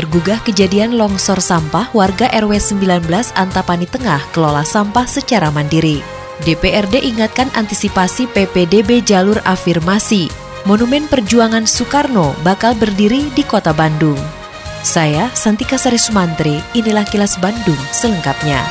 Tergugah kejadian longsor sampah warga RW 19 Antapani Tengah kelola sampah secara mandiri. DPRD ingatkan antisipasi PPDB jalur afirmasi. Monumen Perjuangan Soekarno bakal berdiri di Kota Bandung. Saya Santika Sari Sumantri, inilah kilas Bandung selengkapnya.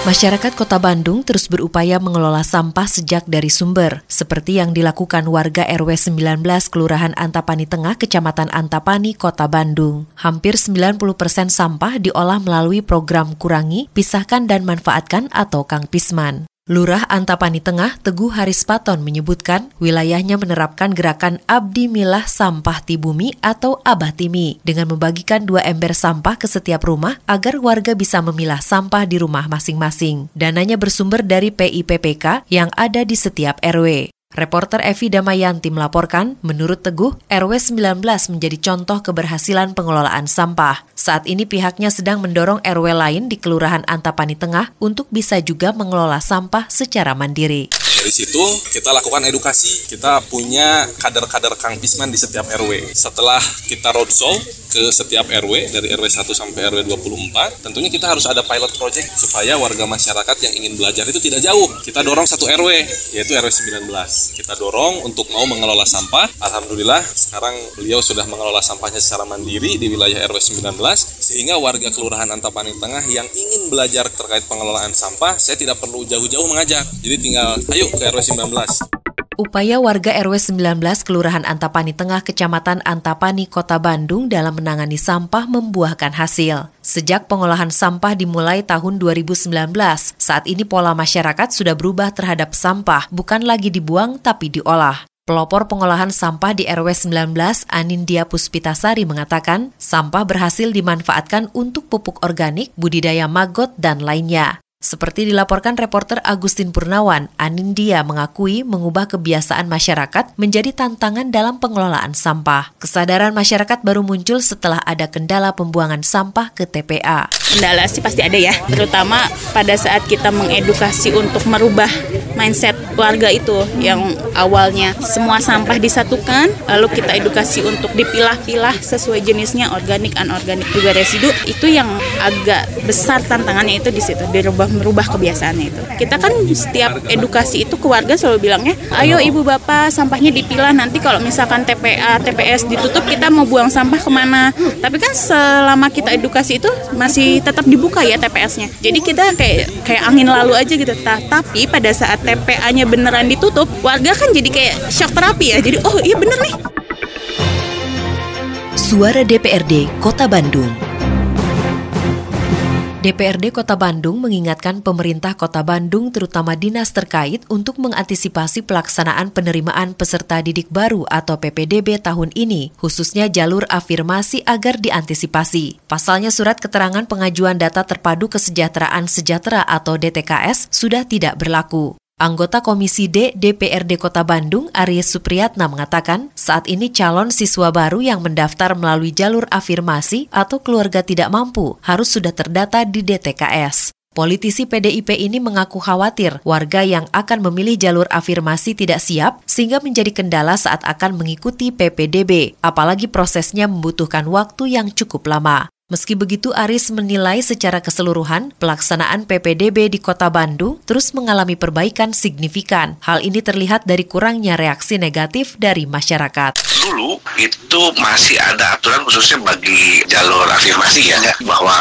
Masyarakat Kota Bandung terus berupaya mengelola sampah sejak dari sumber, seperti yang dilakukan warga RW 19 Kelurahan Antapani Tengah, Kecamatan Antapani, Kota Bandung. Hampir 90 persen sampah diolah melalui program Kurangi, Pisahkan dan Manfaatkan atau Kang Pisman. Lurah Antapani Tengah Teguh Harispaton menyebutkan wilayahnya menerapkan gerakan Abdi Milah Sampah Tibumi atau Abah Timi dengan membagikan dua ember sampah ke setiap rumah agar warga bisa memilah sampah di rumah masing-masing. Dananya bersumber dari PIPPK yang ada di setiap RW. Reporter Evi Damayanti melaporkan, menurut Teguh, RW 19 menjadi contoh keberhasilan pengelolaan sampah. Saat ini pihaknya sedang mendorong RW lain di Kelurahan Antapani Tengah untuk bisa juga mengelola sampah secara mandiri. Dari situ kita lakukan edukasi. Kita punya kader-kader Kang Pisman di setiap RW. Setelah kita roadshow ke setiap RW dari RW 1 sampai RW 24, tentunya kita harus ada pilot project supaya warga masyarakat yang ingin belajar itu tidak jauh. Kita dorong satu RW yaitu RW 19. Kita dorong untuk mau mengelola sampah. Alhamdulillah sekarang beliau sudah mengelola sampahnya secara mandiri di wilayah RW 19 sehingga warga Kelurahan Antapani Tengah yang ingin belajar terkait pengelolaan sampah saya tidak perlu jauh-jauh mengajak. Jadi tinggal ayo ke RW 19. Upaya warga RW 19 Kelurahan Antapani Tengah Kecamatan Antapani Kota Bandung dalam menangani sampah membuahkan hasil. Sejak pengolahan sampah dimulai tahun 2019, saat ini pola masyarakat sudah berubah terhadap sampah, bukan lagi dibuang tapi diolah. Pelopor pengolahan sampah di RW 19, Anindya Puspitasari mengatakan, sampah berhasil dimanfaatkan untuk pupuk organik, budidaya maggot, dan lainnya. Seperti dilaporkan reporter Agustin Purnawan, Anindya mengakui mengubah kebiasaan masyarakat menjadi tantangan dalam pengelolaan sampah. Kesadaran masyarakat baru muncul setelah ada kendala pembuangan sampah ke TPA. Kendala sih pasti ada ya, terutama pada saat kita mengedukasi untuk merubah mindset warga itu yang awalnya semua sampah disatukan, lalu kita edukasi untuk dipilah-pilah sesuai jenisnya organik, anorganik juga residu, itu yang agak besar tantangannya itu di situ, dirubah merubah kebiasaannya itu. Kita kan setiap edukasi itu ke warga selalu bilangnya, ayo ibu bapak sampahnya dipilah nanti kalau misalkan TPA, TPS ditutup kita mau buang sampah ke mana. Tapi kan selama kita edukasi itu masih tetap dibuka ya TPS-nya. Jadi kita kayak kayak angin lalu aja gitu. Ta- Tapi pada saat TPA-nya beneran ditutup, warga kan jadi kayak shock terapi ya. Jadi oh iya bener nih. Suara DPRD Kota Bandung. DPRD Kota Bandung mengingatkan pemerintah Kota Bandung terutama dinas terkait untuk mengantisipasi pelaksanaan penerimaan peserta didik baru atau PPDB tahun ini, khususnya jalur afirmasi agar diantisipasi. Pasalnya surat keterangan pengajuan data terpadu kesejahteraan sejahtera atau DTKS sudah tidak berlaku. Anggota Komisi D DPRD Kota Bandung, Aries Supriyatna mengatakan, saat ini calon siswa baru yang mendaftar melalui jalur afirmasi atau keluarga tidak mampu harus sudah terdata di DTKS. Politisi PDIP ini mengaku khawatir warga yang akan memilih jalur afirmasi tidak siap sehingga menjadi kendala saat akan mengikuti PPDB, apalagi prosesnya membutuhkan waktu yang cukup lama. Meski begitu, Aris menilai secara keseluruhan pelaksanaan PPDB di Kota Bandung terus mengalami perbaikan signifikan. Hal ini terlihat dari kurangnya reaksi negatif dari masyarakat. dulu itu masih ada aturan khususnya bagi jalur afirmasi ya bahwa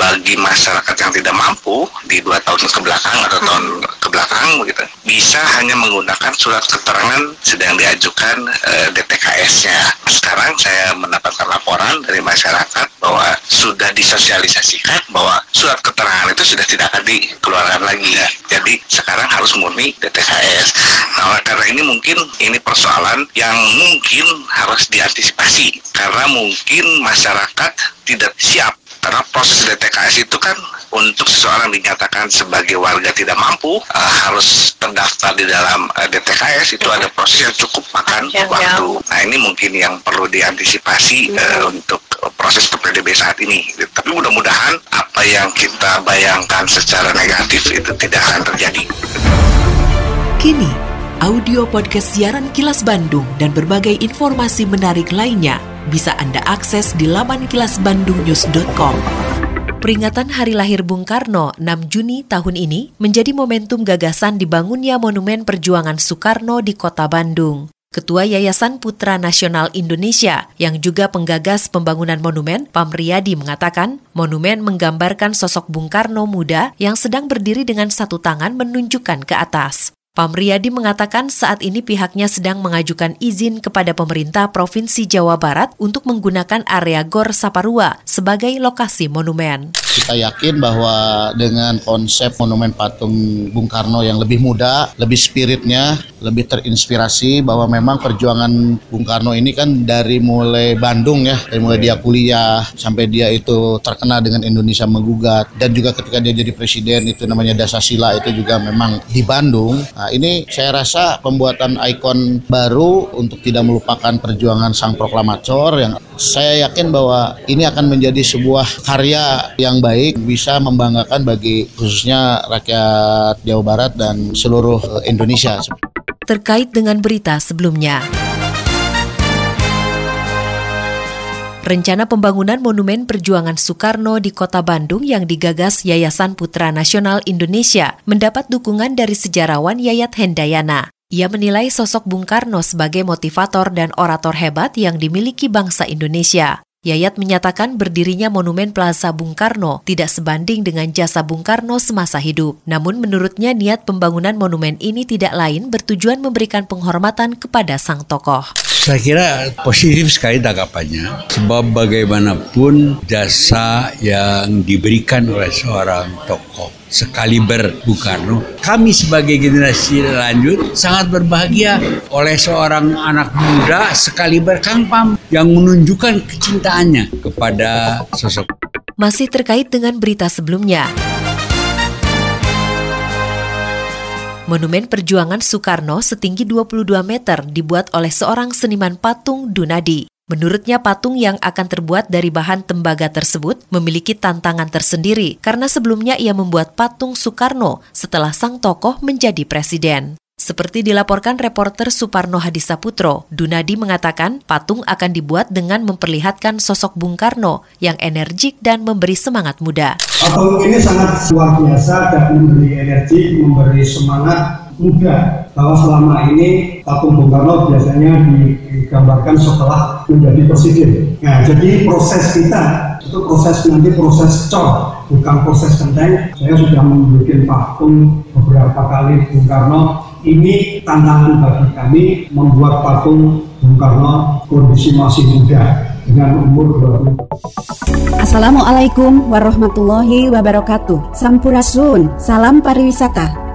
bagi masyarakat yang tidak mampu di dua tahun ke belakang atau tahun belakang begitu bisa hanya menggunakan surat keterangan sedang diajukan eh, DTKS-nya. Sekarang saya mendapatkan laporan dari masyarakat bahwa sudah disosialisasikan bahwa surat keterangan itu sudah tidak akan dikeluarkan lagi. Jadi sekarang harus murni DTKS. Nah, oleh karena ini mungkin ini persoalan yang mungkin harus diantisipasi karena mungkin masyarakat tidak siap Karena proses DTKS itu kan untuk seseorang dinyatakan sebagai warga tidak mampu uh, harus terdaftar di dalam uh, DTKS itu ada proses yang cukup makan Ya, ya. waktu. Nah ini mungkin yang perlu diantisipasi uh, untuk proses PPDB saat ini. Tapi mudah-mudahan apa yang kita bayangkan secara negatif itu tidak akan terjadi. Kini, audio podcast siaran Kilas Bandung dan berbagai informasi menarik lainnya bisa Anda akses di laman kilasbandungnews.com. Peringatan Hari Lahir Bung Karno 6 Juni tahun ini menjadi momentum gagasan dibangunnya Monumen Perjuangan Soekarno di Kota Bandung. Ketua Yayasan Putra Nasional Indonesia yang juga penggagas pembangunan monumen, Pamriyadi mengatakan, monumen menggambarkan sosok Bung Karno muda yang sedang berdiri dengan satu tangan menunjukkan ke atas. Pamriyadi mengatakan saat ini pihaknya sedang mengajukan izin kepada pemerintah Provinsi Jawa Barat untuk menggunakan area Gor Saparua sebagai lokasi monumen. Kita yakin bahwa dengan konsep monumen patung Bung Karno yang lebih muda, lebih spiritnya, lebih terinspirasi bahwa memang perjuangan Bung Karno ini kan dari mulai Bandung ya, dari mulai dia kuliah sampai dia itu terkenal dengan Indonesia menggugat dan juga ketika dia jadi presiden itu namanya Dasasila itu juga memang di Bandung. Nah, ini saya rasa pembuatan ikon baru untuk tidak melupakan perjuangan sang proklamator yang saya yakin bahwa ini akan menjadi sebuah karya yang baik bisa membanggakan bagi khususnya rakyat Jawa Barat dan seluruh eh, Indonesia. Terkait dengan berita sebelumnya. Rencana pembangunan Monumen Perjuangan Soekarno di Kota Bandung yang digagas Yayasan Putra Nasional Indonesia mendapat dukungan dari sejarawan Yayat Hendayana. Ia menilai sosok Bung Karno sebagai motivator dan orator hebat yang dimiliki bangsa Indonesia. Yayat menyatakan berdirinya Monumen Plaza Bung Karno tidak sebanding dengan jasa Bung Karno semasa hidup. Namun menurutnya niat pembangunan monumen ini tidak lain bertujuan memberikan penghormatan kepada sang tokoh. Saya kira positif sekali tanggapannya, sebab bagaimanapun jasa yang diberikan oleh seorang tokoh sekaliber Bung Karno, kami sebagai generasi lanjut sangat berbahagia oleh seorang anak muda sekaliber Kang Pam yang menunjukkan kecintaannya kepada sosok. Masih terkait dengan berita sebelumnya. Monumen Perjuangan Soekarno setinggi 22 meter dibuat oleh seorang seniman patung Dunadi. Menurutnya patung yang akan terbuat dari bahan tembaga tersebut memiliki tantangan tersendiri karena sebelumnya ia membuat patung Soekarno setelah sang tokoh menjadi presiden. Seperti dilaporkan reporter Suparno Hadisaputro, Dunadi mengatakan patung akan dibuat dengan memperlihatkan sosok Bung Karno yang energik dan memberi semangat muda. Patung ini sangat luar biasa dan memberi energi, memberi semangat muda bahwa selama ini patung Bung Karno biasanya digambarkan setelah menjadi presiden. Nah, jadi proses kita itu proses nanti proses cor, bukan proses genteng. Saya sudah membuat patung beberapa kali Bung Karno. Ini tantangan bagi kami membuat patung Bung Karno kondisi masih muda dengan umur 20 Assalamualaikum warahmatullahi wabarakatuh. Sampurasun, salam pariwisata.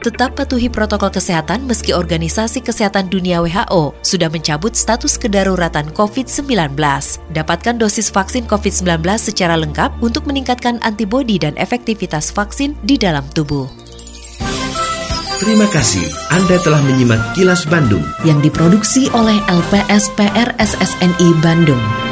Tetap patuhi protokol kesehatan meski Organisasi Kesehatan Dunia WHO sudah mencabut status kedaruratan COVID-19. Dapatkan dosis vaksin COVID-19 secara lengkap untuk meningkatkan antibodi dan efektivitas vaksin di dalam tubuh. Terima kasih Anda telah menyimak Kilas Bandung. Yang diproduksi oleh LPSPR SSNI Bandung.